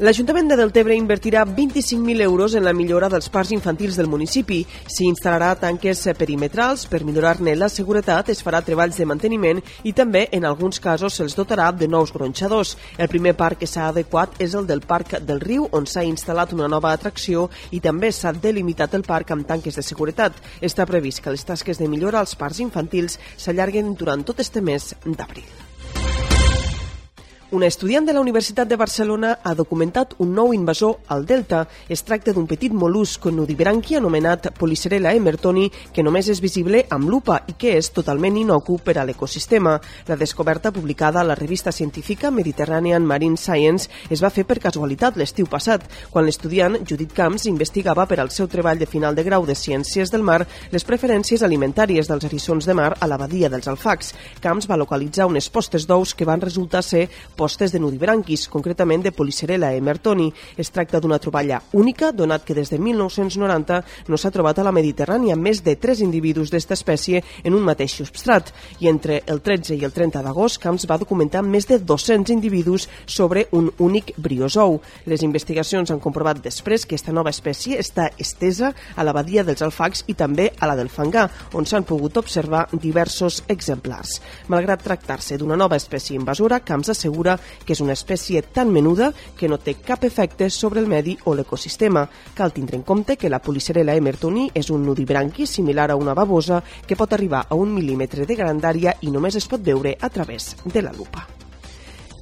L'Ajuntament de Deltebre invertirà 25.000 euros en la millora dels parcs infantils del municipi. S'hi instal·larà tanques perimetrals per millorar-ne la seguretat, es farà treballs de manteniment i també, en alguns casos, se'ls dotarà de nous gronxadors. El primer parc que s'ha adequat és el del Parc del Riu, on s'ha instal·lat una nova atracció i també s'ha delimitat el parc amb tanques de seguretat. Està previst que les tasques de millora als parcs infantils s'allarguen durant tot este mes d'abril. Una estudiant de la Universitat de Barcelona ha documentat un nou invasor al Delta. Es tracta d'un petit mol·lusc nudibranqui anomenat Polycerella emertoni que només és visible amb lupa i que és totalment inocu per a l'ecosistema. La descoberta publicada a la revista científica Mediterranean Marine Science es va fer per casualitat l'estiu passat, quan l'estudiant Judit Camps investigava per al seu treball de final de grau de Ciències del Mar les preferències alimentàries dels eriçons de mar a la badia dels Alfacs. Camps va localitzar unes postes d'ous que van resultar ser postes de nudibranquis, concretament de Polycerella emertoni. Es tracta d'una troballa única, donat que des de 1990 no s'ha trobat a la Mediterrània més de tres individus d'esta espècie en un mateix substrat. I entre el 13 i el 30 d'agost, Camps va documentar més de 200 individus sobre un únic briosou. Les investigacions han comprovat després que aquesta nova espècie està estesa a la badia dels Alfacs i també a la del Fangar, on s'han pogut observar diversos exemplars. Malgrat tractar-se d'una nova espècie invasora, Camps assegura assegura que és una espècie tan menuda que no té cap efecte sobre el medi o l'ecosistema. Cal tindre en compte que la Polycerella emertoni és un nudibranqui similar a una babosa que pot arribar a un mil·límetre de grandària i només es pot veure a través de la lupa.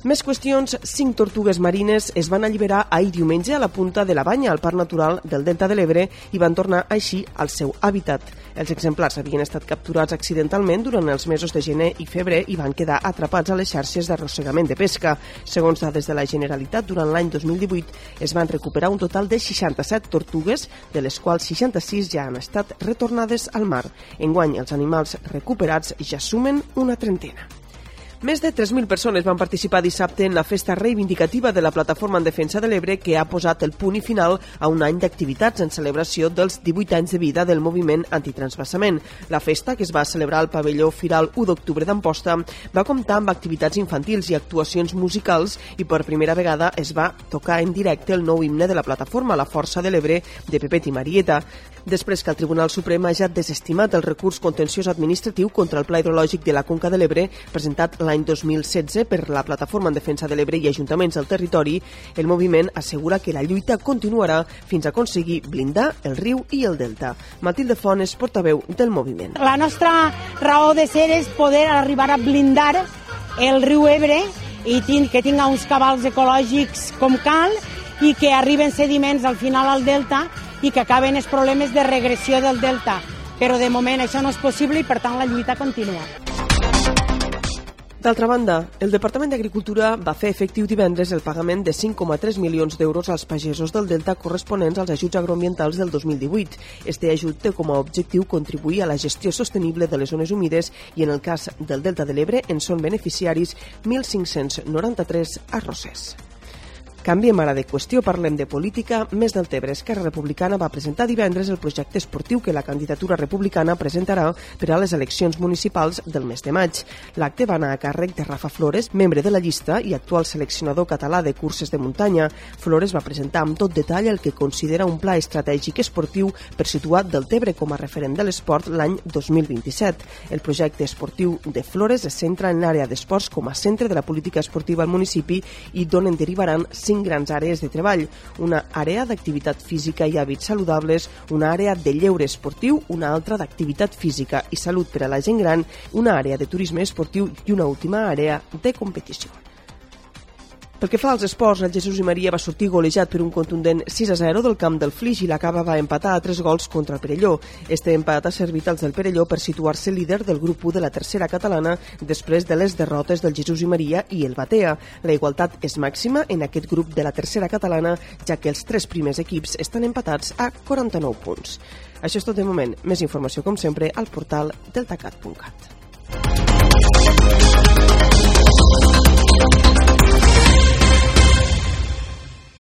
Més qüestions, cinc tortugues marines es van alliberar ahir diumenge a la punta de la Banya, al Parc Natural del Delta de l'Ebre, i van tornar així al seu hàbitat. Els exemplars havien estat capturats accidentalment durant els mesos de gener i febrer i van quedar atrapats a les xarxes d'arrossegament de pesca. Segons dades de la Generalitat, durant l'any 2018 es van recuperar un total de 67 tortugues, de les quals 66 ja han estat retornades al mar. Enguany, els animals recuperats ja sumen una trentena. Més de 3.000 persones van participar dissabte en la festa reivindicativa de la Plataforma en Defensa de l'Ebre que ha posat el punt i final a un any d'activitats en celebració dels 18 anys de vida del moviment antitransbassament. La festa, que es va celebrar al pavelló Firal 1 d'octubre d'Amposta, va comptar amb activitats infantils i actuacions musicals i per primera vegada es va tocar en directe el nou himne de la plataforma La Força de l'Ebre de Pepet i Marieta. Després que el Tribunal Suprem hagi desestimat el recurs contenciós administratiu contra el Pla Hidrològic de la Conca de l'Ebre presentat l'any 2016 per la Plataforma en Defensa de l'Ebre i ajuntaments del territori, el moviment assegura que la lluita continuarà fins a aconseguir blindar el riu i el delta. Matilde Font és portaveu del moviment. La nostra raó de ser és poder arribar a blindar el riu Ebre i que tinga uns cabals ecològics com cal i que arriben sediments al final al delta i que acaben els problemes de regressió del delta. Però de moment això no és possible i per tant la lluita continua. D'altra banda, el Departament d'Agricultura va fer efectiu divendres el pagament de 5,3 milions d'euros als pagesos del Delta corresponents als ajuts agroambientals del 2018. Este ajut té com a objectiu contribuir a la gestió sostenible de les zones humides i en el cas del Delta de l'Ebre en són beneficiaris 1.593 arrossers. Canviem ara de qüestió, parlem de política. Més del Tebre, Esquerra Republicana va presentar divendres el projecte esportiu que la candidatura republicana presentarà per a les eleccions municipals del mes de maig. L'acte va anar a càrrec de Rafa Flores, membre de la llista i actual seleccionador català de curses de muntanya. Flores va presentar amb tot detall el que considera un pla estratègic esportiu per situar del Tebre com a referent de l'esport l'any 2027. El projecte esportiu de Flores es centra en l'àrea d'esports com a centre de la política esportiva al municipi i d'on en derivaran cinc grans àrees de treball, una àrea d'activitat física i hàbits saludables, una àrea de lleure esportiu, una altra d'activitat física i salut per a la gent gran, una àrea de turisme esportiu i una última àrea de competició. Pel que fa als esports, el Jesús i Maria va sortir golejat per un contundent 6 a 0 del camp del Flix i la Cava va empatar a 3 gols contra el Perelló. Este empat ha servit als del Perelló per situar-se líder del grup 1 de la tercera catalana després de les derrotes del Jesús i Maria i el Batea. La igualtat és màxima en aquest grup de la tercera catalana, ja que els tres primers equips estan empatats a 49 punts. Això és tot de moment. Més informació, com sempre, al portal deltacat.cat.